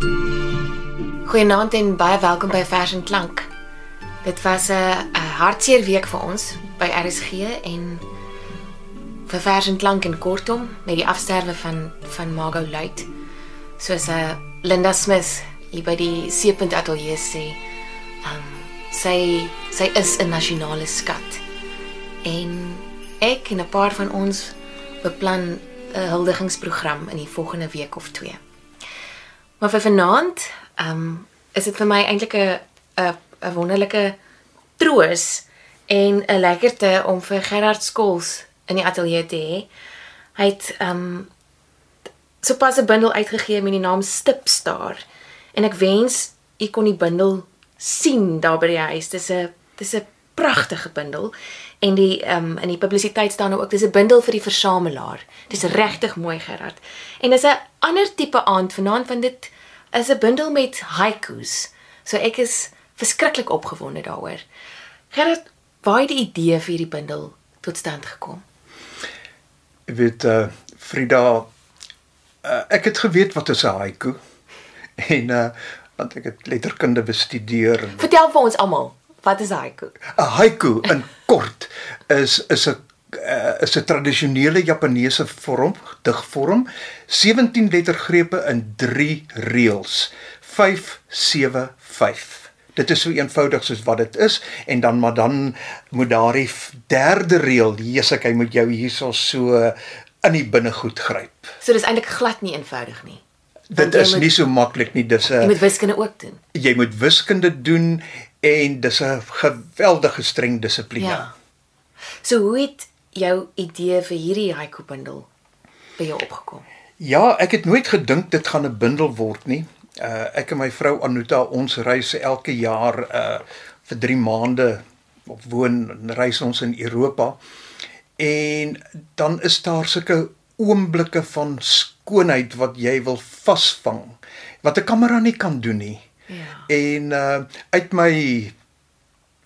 Goeienaand en baie welkom by Vers en Klank. Dit was 'n hartseer week vir ons by RSG en vir Vers en Klank en kortom met die afsterwe van van Margot Luit. Soos 'n uh, Linda Smith hier by die Seepunt Atelier sê, um, sy sy is 'n nasionale skat. En ek en 'n paar van ons beplan 'n huldigingsprogram in die volgende week of twee. Maar vir vanaand, ehm um, is dit vir my eintlik 'n 'n wonderlike troos en 'n lekkerte om vir Gerard Skols in die ateljee te hê. Hy het ehm um, sopas 'n bundel uitgegee met die naam Stipstaar en ek wens u kon die bundel sien daar by die huis. Dis 'n dis 'n pragtige bundel en die ehm um, in die publisiteit staan nou ook dis 'n bundel vir die versamelaar. Dis regtig mooi Gerard. En dis 'n ander tipe aand vanaand want dit is 'n bundel met haikus. So ek is verskriklik opgewonde daaroor. Gerard, waar het die idee vir hierdie bundel tot stand gekom? Ek weet uh Frida uh, ek het geweet wat is 'n haiku en uh want ek het letterkunde bestudeer. Vertel vir ons almal, wat is haiku? 'n Haiku in kort is is 'n uh, is 'n tradisionele Japaneese vorm, digvorm, 17 lettergrepe in 3 reëls. 5 7 5. Dit is so eenvoudig soos wat dit is en dan maar dan moet daardie derde reël, Jesus, hy moet jou hierso so in die binnegoed gryp. So dis eintlik glad nie eenvoudig nie. Dit is moet, nie so maklik nie. Dis 'n Jy moet wiskunde ook doen. Jy moet wiskunde doen en dis 'n geweldige streng dissipline. Ja. So hoe het jou idee vir hierdie haiku bundel by jou opgekom? Ja, ek het nooit gedink dit gaan 'n bundel word nie. Uh ek en my vrou Anuta ons reis elke jaar uh vir 3 maande of woon en reis ons in Europa. En dan is daar sulke oomblikke van skoonheid wat jy wil vasvang wat 'n kamera nie kan doen nie. Ja. En uh uit my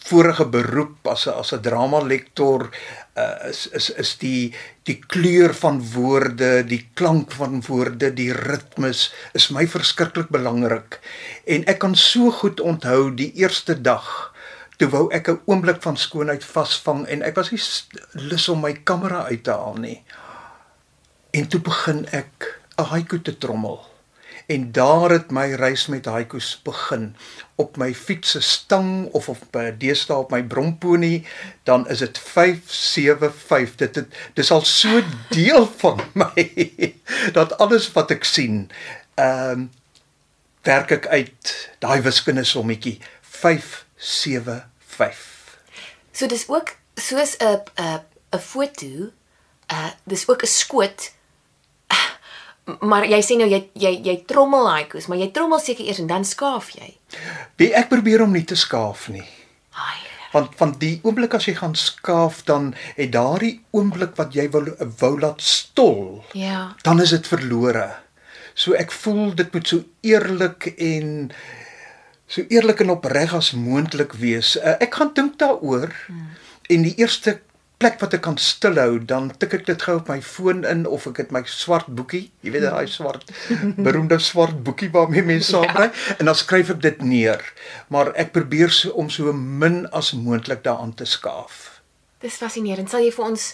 vorige beroep as 'n as 'n drama lektor uh, is is is die die kleur van woorde, die klank van woorde, die ritmes is my verskriklik belangrik. En ek kan so goed onthou die eerste dag toe wou ek 'n oomblik van skoonheid vasvang en ek was nie lus om my kamera uit te haal nie. En toe begin ek 'n haiku te trommel. En daar het my reis met haikus begin. Op my fiets se stang of op 'n deesdae op my bromponie, dan is dit 575. Dit dit dis al so deel van my dat alles wat ek sien, ehm um, werk ek uit daai wiskundige sommetjie 575. So dis ook soos 'n 'n 'n foto, uh dis ook 'n skoot. Maar jy sê nou jy jy jy trommel haikus, maar jy trommel seker eers en dan skaaf jy. Wie ek probeer om nie te skaaf nie. Ai. Want van die oomblik as jy gaan skaaf dan het daardie oomblik wat jy wil wou laat stol. Ja. Dan is dit verlore. So ek voel dit moet so eerlik en so eerlik en opreg as moontlik wees. Uh, ek gaan dink daaroor hmm. en die eerste plek wat ek kan stilhou, dan tik ek dit gou op my foon in of ek het my swart boekie, jy weet daai swart beroemde swart boekie waarmee mense saamry ja. en dan skryf ek dit neer. Maar ek probeer so om so min as moontlik daaraan te skaaf. Dis fascinerend. Sal jy vir ons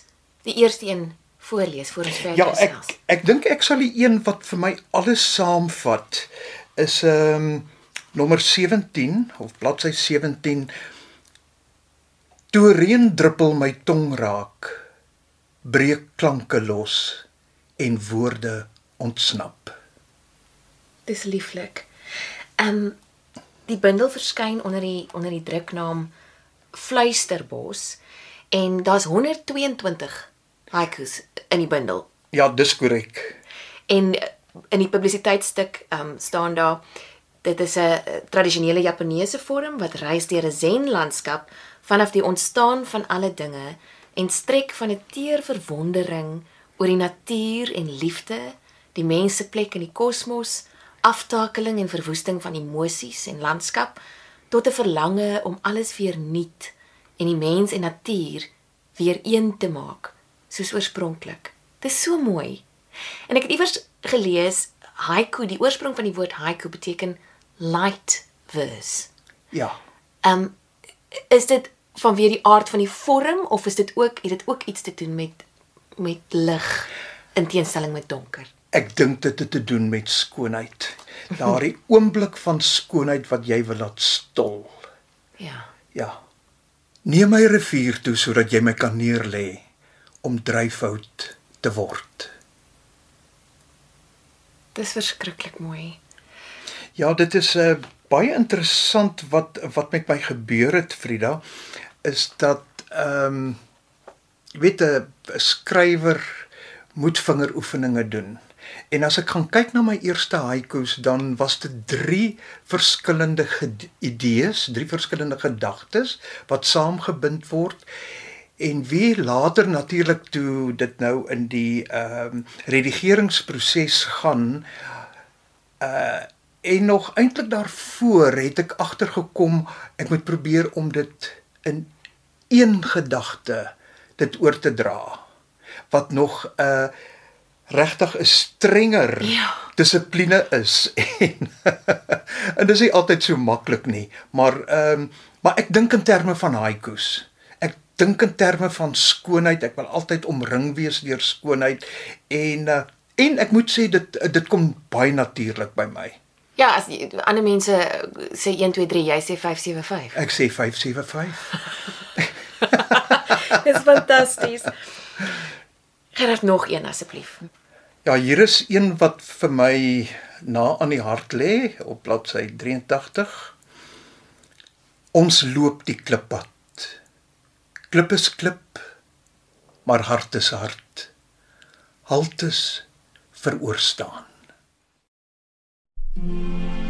die eerste een voorlees voor ons verder Ja, ek ek dink ek sal die een wat vir my alles saamvat is ehm um, nommer 17 of bladsy 17 Toe reën druppel my tong raak, breek klanke los en woorde ontsnap. Dis lieflik. Ehm um, die bundel verskyn onder die onder die druknaam Fluisterbos en daar's 122 haikus in die bundel. Ja, dis korrek. En in die publisiteitsstuk ehm um, staan daar dit is 'n tradisionele Japaneese vorm wat reis deur 'n zen landskap vanaf die ontstaan van alle dinge en strek van 'n teer verwondering oor die natuur en liefde, die mense plek in die kosmos, aftakeling en verwoesting van emosies en landskap tot 'n verlange om alles weer nuut en die mens en natuur weer een te maak soos oorspronklik. Dis so mooi. En ek het iewers gelees haiku, die oorsprong van die woord haiku beteken light verse. Ja. Ehm um, is dit vanweë die aard van die vorm of is dit ook het dit ook iets te doen met met lig in teenstelling met donker? Ek dink dit het te doen met skoonheid. Daardie oomblik van skoonheid wat jy wil laat stol. Ja. Ja. Neem my rivier toe sodat jy my kan neerlê om dryfhout te word. Dis verskriklik mooi. Ja, dit is 'n uh, baie interessant wat wat met my gebeur het, Frida, is dat ehm um, jy weet 'n skrywer moet vingeroefeninge doen. En as ek gaan kyk na my eerste haikus, dan was dit drie verskillende idees, drie verskillende gedagtes wat saamgebind word. En wie later natuurlik toe dit nou in die ehm uh, redigeringsproses gaan uh en nog eintlik daarvoor het ek agtergekom ek moet probeer om dit in een gedagte dit oor te dra wat nog 'n uh, regtig 'n strenger ja. dissipline is en en dit is nie altyd so maklik nie maar ehm um, maar ek dink in terme van haikus. Ek dink in terme van skoonheid. Ek wil altyd omring wees deur skoonheid en uh, en ek moet sê dit dit kom baie natuurlik by my ja as ander mense sê 1 2 3 jy sê 575 ek sê 575 dis fantasties Gerard nog een asseblief Ja, hier is een wat vir my na aan die hart lê op bladsy 83. Ons loop die klippad. Klip is klip, maar hart is hart. Halt is veroorstaan. Mm.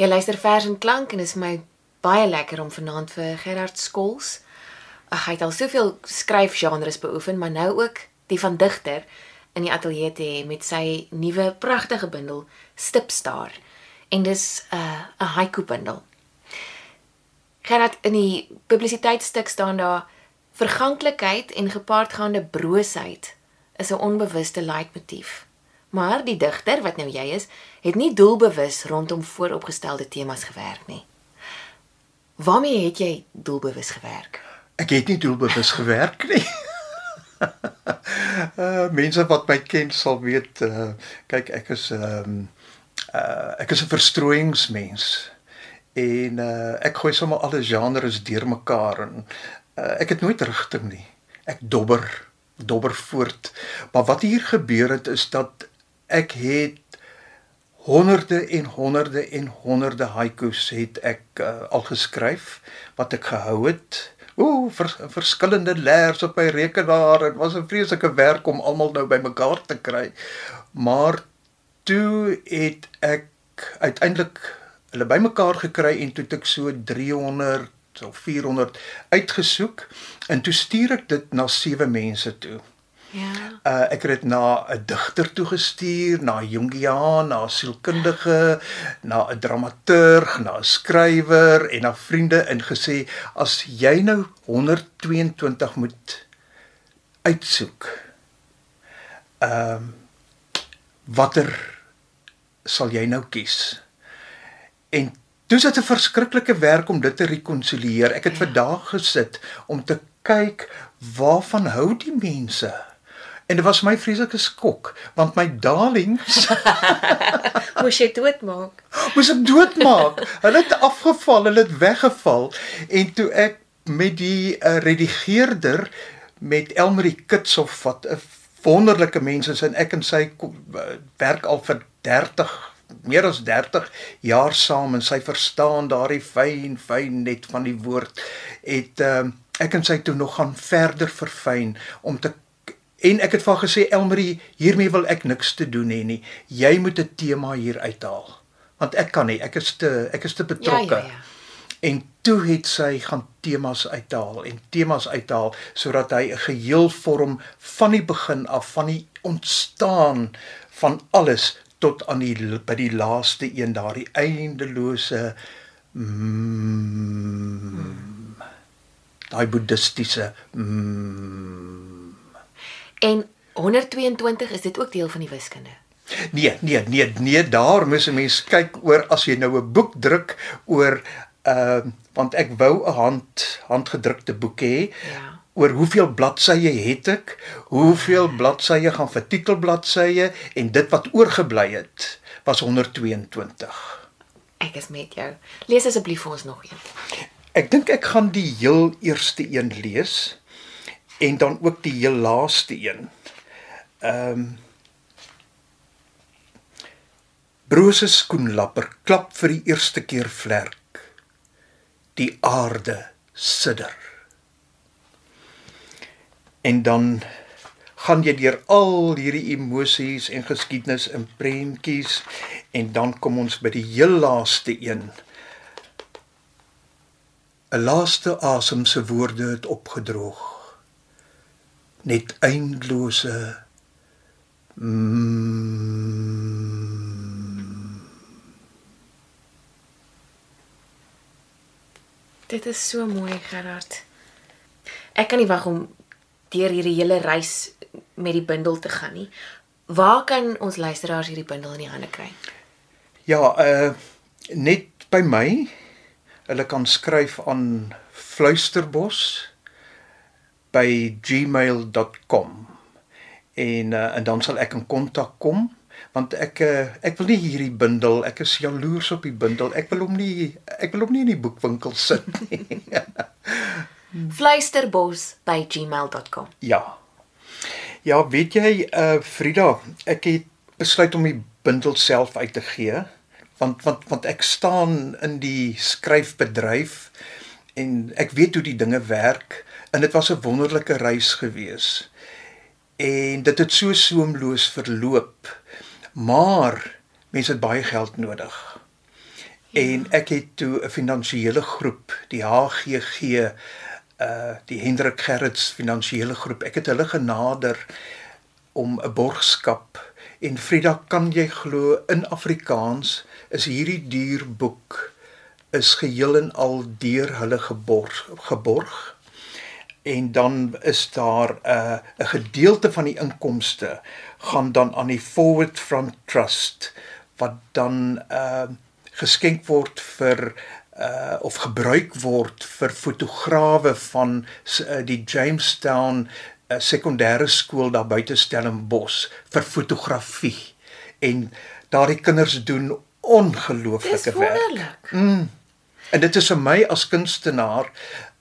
Jy luister vers en klank en dit is my baie lekker om vanaand vir Gerard Skols. Ag hy het al soveel skryfgenres beoefen, maar nou ook die van digter in die ateljee te hê met sy nuwe pragtige bundel Stipstaar. En dis 'n uh, 'n haiku bundel. Gerard in die publisiteitsstuk staan daar verganklikheid en gepaardgaande broosheid is 'n onbewuste leitmotief. Maar die digter wat nou jy is, het nie doelbewus rondom vooropgestelde temas gewerk nie. Waarmee het jy doelbewus gewerk? Ek het nie doelbewus gewerk nie. uh mense wat my ken sal weet uh kyk ek is ehm um, uh ek is 'n verstrooiingsmens en uh ek gooi sommer alle genres deurmekaar en uh, ek het nooit rigting nie. Ek dobber dobber voort. Maar wat hier gebeur het is dat ek het honderde en honderde en honderde haikus het ek uh, al geskryf wat ek gehou het. Ooh, vers, verskillende leers op my rekenaar. Dit was 'n vreeslike werk om almal nou bymekaar te kry. Maar toe het ek uiteindelik hulle bymekaar gekry en toe het ek so 300 of 400 uitgesoek en toe stuur ek dit na sewe mense toe. Ja. Uh ek het dit na 'n digter toe gestuur, na Jungiaan, na 'n sielkundige, na 'n dramaturg, na 'n skrywer en na vriende en gesê as jy nou 122 moet uitsoek. Ehm um, watter sal jy nou kies? En dis dit 'n verskriklike werk om dit te rekonsiliëer. Ek het Ja. vandag gesit om te kyk waarvan hou die mense? En dit was my vreeslike skok want my darlings Moes jy doodmaak? moes ek doodmaak. Hulle het afgeval, hulle het weggeval en toe ek met die uh, redigeerder met Elmarie Kitsoff wat 'n wonderlike mens is en ek en sy uh, werk al vir 30 meer as 30 jaar saam en sy verstaan daardie fyn fyn net van die woord het uh, ek en sy toe nog gaan verder verfyn om te En ek het vir haar gesê Elmarie, hiermee wil ek niks te doen hê nie. Jy moet 'n tema hier uithaal. Want ek kan nie, ek is te ek is te betrokke. Ja, ja, ja. En toe het sy gaan temas uithaal en temas uithaal sodat hy 'n geheel vorm van die begin af van die ontstaan van alles tot aan die by die laaste een daardie eindelose mm, daai boeddhistiese mm, En 122 is dit ook deel van die wiskunde. Nee, nee, nee, nee, daar moet 'n mens kyk oor as jy nou 'n boek druk oor ehm uh, want ek wou 'n hand handgedrukte boek hê. Ja. Oor hoeveel bladsye het ek? Hoeveel bladsye gaan vir titelbladsye en dit wat oorgebly het was 122. Ek is met jou. Lees asseblief vir ons nog een. Ek dink ek gaan die heel eerste een lees en dan ook die heel laaste een. Ehm um, Brose skoenlapper klap vir die eerste keer vlerk. Die aarde sidder. En dan gaan jy deur al hierdie emosies en geskiedenis en prentjies en dan kom ons by die heel laaste een. 'n Laaste asem se woorde het opgedroog. Net eindelose mm, Dit is so mooi, Gerard. Ek kan nie wag om deur hierdie hele reis met die bundel te gaan nie. Waar kan ons luisteraars hierdie bundel in die hande kry? Ja, uh net by my. Hulle kan skryf aan fluisterbos by gmail.com. En uh, en dan sal ek in kontak kom want ek uh, ek wil nie hierdie bundel, ek is jaloers op die bundel. Ek wil hom nie ek wil hom nie in die boekwinkel sit nie. fluisterbos@gmail.com. ja. Ja, weet jy uh Frida, ek het besluit om die bundel self uit te gee want want want ek staan in die skryfbedryf en ek weet hoe die dinge werk en dit was 'n wonderlike reis gewees. En dit het so soemloos verloop. Maar mense het baie geld nodig. En ek het toe 'n finansiële groep, die HGG, uh die Hendrik Gerrits finansiële groep. Ek het hulle genader om 'n borgskap en Frida, kan jy glo in Afrikaans is hierdie duur boek is geheel en al deur hulle geborg geborg en dan is daar 'n uh, 'n gedeelte van die inkomste gaan dan aan die Forward Front Trust wat dan uh geskenk word vir uh of gebruik word vir fotograwe van uh, die Jamestown uh, sekondêre skool daar buite Stellenbosch vir fotografie en daardie kinders doen Dis ongelooflike werk. wonderlik. En dit is vir my as kunstenaar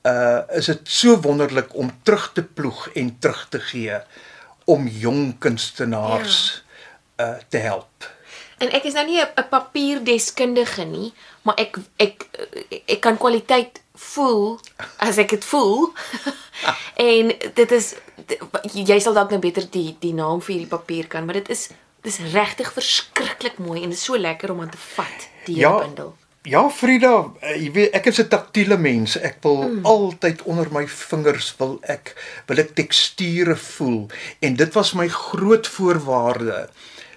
uh is dit so wonderlik om terug te ploeg en terug te gee om jong kunstenaars ja. uh te help. En ek is nou nie 'n papierdeskundige nie, maar ek ek ek kan kwaliteit voel as ek dit voel. en dit is jy sal dalk nou beter die die naam vir hierdie papier kan, maar dit is dis regtig verskriklik mooi en dit is so lekker om aan te vat, die Ja. bundel. Ja, Frida, eh, jy weet ek is 'n taktiele mens. Ek wil mm. altyd onder my vingers wil ek wil ek teksture voel en dit was my groot voorwaarde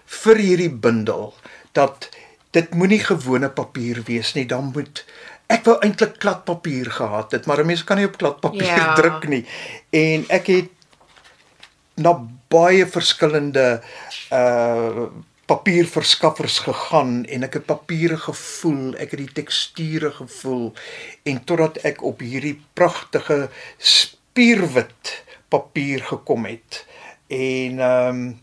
vir hierdie bundel dat dit moenie gewone papier wees nie, dan moet ek wou eintlik kladpapier gehad het, maar 'n mens kan nie op kladpapier Ja. druk nie. En ek het na baie verskillende uh papierverskaffers gegaan en ek het papiere gevoel, ek het die teksture gevoel en totdat ek op hierdie pragtige spierwit papier gekom het. En ehm um,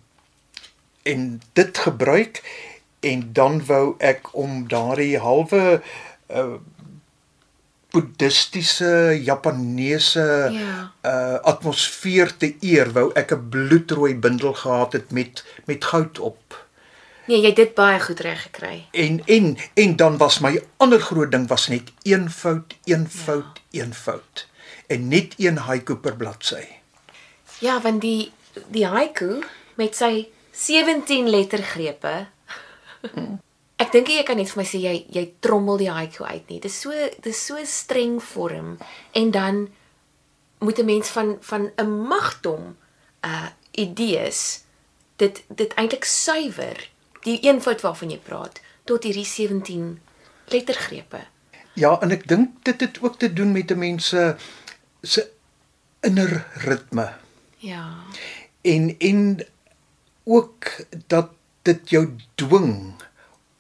en dit gebruik en dan wou ek om daardie halwe uh boeddhistiese japaneese Ja. uh atmosfeer te eer wou ek 'n bloedrooi bindel gehad het met met goud op. Nee, jy het dit baie goed reg gekry. En en en dan was my ander groot ding was net een fout, een fout, ja. een fout. En net een haiku per bladsy. Ja, want die die haiku met sy 17 lettergrepe. Ek dink jy kan net vir my sê jy jy trommel die haiku uit nie. Dit is so dit is so streng vorm en dan moet 'n mens van van 'n magdom uh idees dit dit eintlik suiwer die eenvoud waarvan jy praat tot hierdie 17 lettergrepe. Ja, en ek dink dit het ook te doen met 'n mens se se inner ritme. Ja. en en ook dat dit jou dwing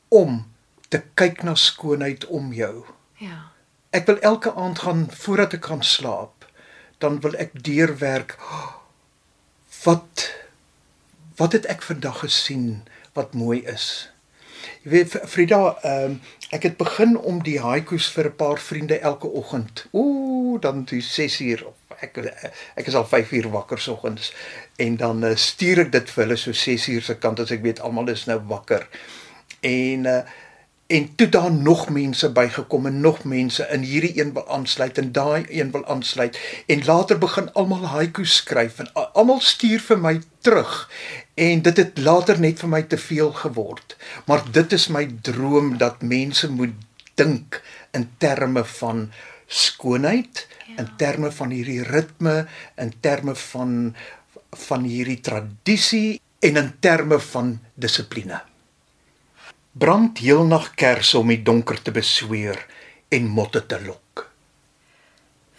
om te kyk na skoonheid om jou. Ja. Ek wil elke aand gaan voordat ek gaan slaap, dan wil ek deurwerk wat wat het ek vandag gesien wat mooi is. Jy weet Frida, ehm ek het begin om die haikus vir 'n paar vriende elke oggend. Ooh, dan toe 6 uur of ek ek is al 5 uur wakker soggens en dan uh, stuur ek dit vir hulle so 6 uur se kant as ek weet almal is nou wakker. En uh, en toe daar nog mense bygekom en nog mense in hierdie een wil aansluit en daai een wil aansluit en later begin almal haikus skryf en almal stuur vir my terug en dit het later net vir my te veel geword maar dit is my droom dat mense moet dink in terme van skoonheid ja. in terme van hierdie ritme in terme van van hierdie tradisie en in terme van dissipline brand heelnag kersse om die donker te besweer en motte te lok.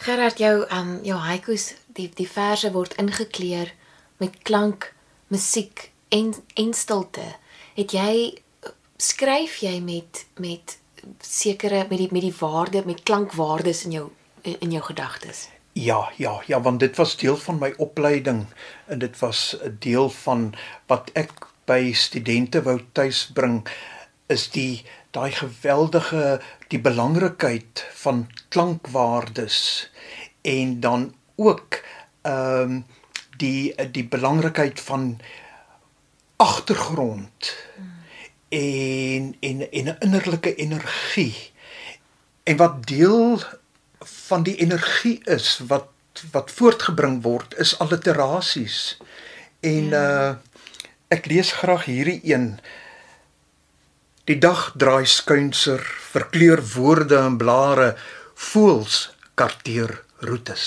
Gerard, jou um jou haikus, die die verse word ingekleur met klank, musiek en en stilte. Het jy skryf jy met met sekere met die met die waarde, met klankwaardes in jou in, in jou gedagtes? Ja, ja, ja, want dit was deel van my opleiding en dit was 'n deel van wat ek by studente wou tuisbring is die daai geweldige die belangrikheid van klankwaardes en dan ook ehm um, die die belangrikheid van agtergrond en en en 'n innerlike energie. En wat deel van die energie is wat wat voortgebring word is alliterasies. En ja. uh ek lees graag hierdie een. Die dag draai skuinser, verkleur woorde en blare, voels karteer roetes.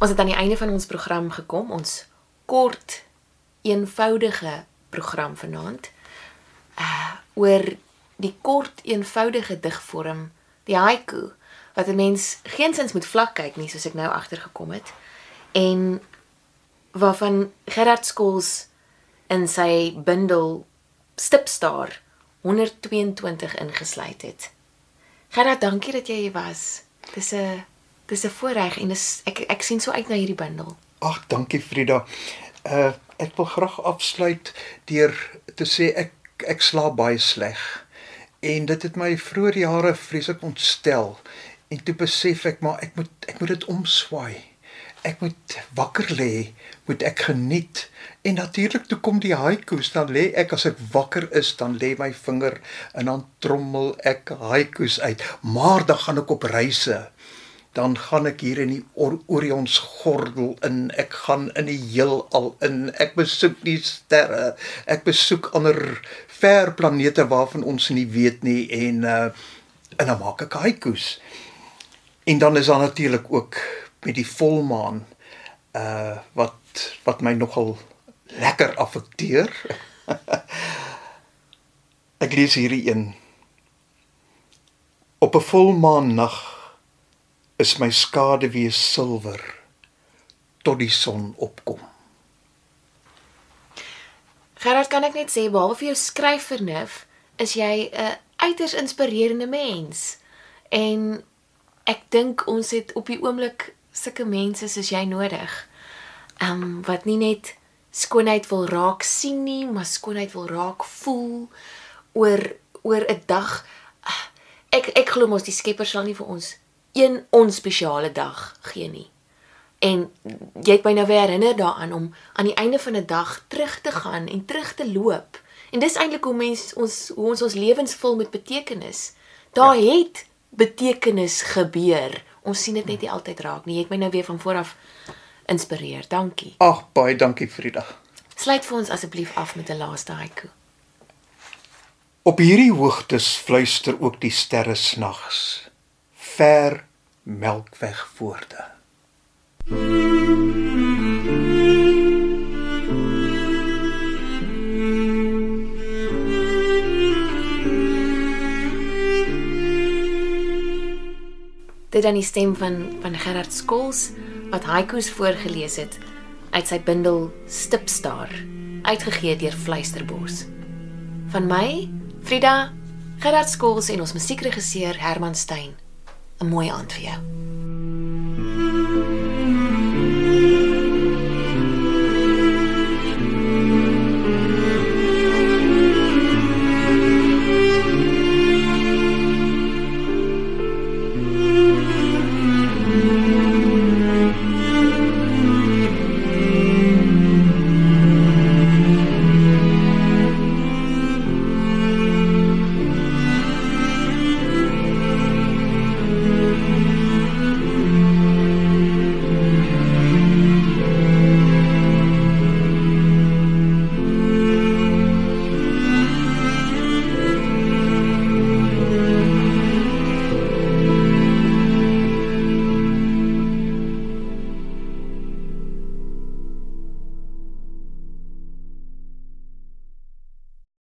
Ons het aan die einde van ons program gekom, ons kort eenvoudige program vanaand. Uh oor die kort eenvoudige digvorm, die haiku wat 'n mens geensins moet vlak kyk nie soos ek nou agtergekom het. En waarvan Gerard Skols in sy bundel Stipstaar 122 ingesluit het. Gerard, dankie dat jy hier was. Dis 'n dis 'n voorreg en dis ek ek sien so uit na hierdie bundel. Ag, dankie Frida. Uh ek wil graag afsluit deur te sê ek ek slaap baie sleg. En dit het my vroeër jare vreeslik ontstel. En toe besef ek maar ek moet ek moet dit omswaai ek moet wakker lê, moet ek geniet. En natuurlik toe kom die haikus, dan lê ek as ek wakker is, dan lê my vinger en dan trommel ek haikus uit. Maar dan gaan ek op reise. Dan gaan ek hier in die Orions gordel in. Ek gaan in die heelal in. Ek besoek die sterre. Ek besoek ander ver planete waarvan ons nie weet nie en uh en dan maak ek haikus. En dan is daar natuurlik ook met die volmaan uh wat wat my nogal lekker affekteer. Ek lees hierdie een. Op 'n volmaan nag is my skade weer silwer tot die son opkom. Gerard, kan ek net sê behalwe vir jou skryfvernuf, is jy 'n uiters inspirerende mens. En ek dink ons het op die oomblik sulke mense soos jy nodig. Ehm um, wat nie net skoonheid wil raak sien nie, maar skoonheid wil raak voel oor oor 'n dag. Ek ek glo mos die Skepper sal nie vir ons een onspesiale dag gee nie. En jy het my nou weer herinner daaraan om aan die einde van 'n dag terug te gaan en terug te loop. En dis eintlik hoe mens ons hoe ons ons lewens vul met betekenis. Daar ja. het betekenis gebeur ons sien dit net nie altyd raak nie. Jy het my nou weer van vooraf inspireer. Dankie. Ag, baie dankie Frida. Sluit vir ons asseblief af met 'n laaste haiku. Op hierdie hoogtes fluister ook die sterre snags. Ver melkweg voorde. dit dan die stem van van Gerard Skols wat haikus voorgeles het uit sy bundel Stipstaar uitgegee deur Fluisterbos. Van my, Frida, Gerard Skols en ons musiekregisseur Herman Stein. 'n Mooi aand vir jou.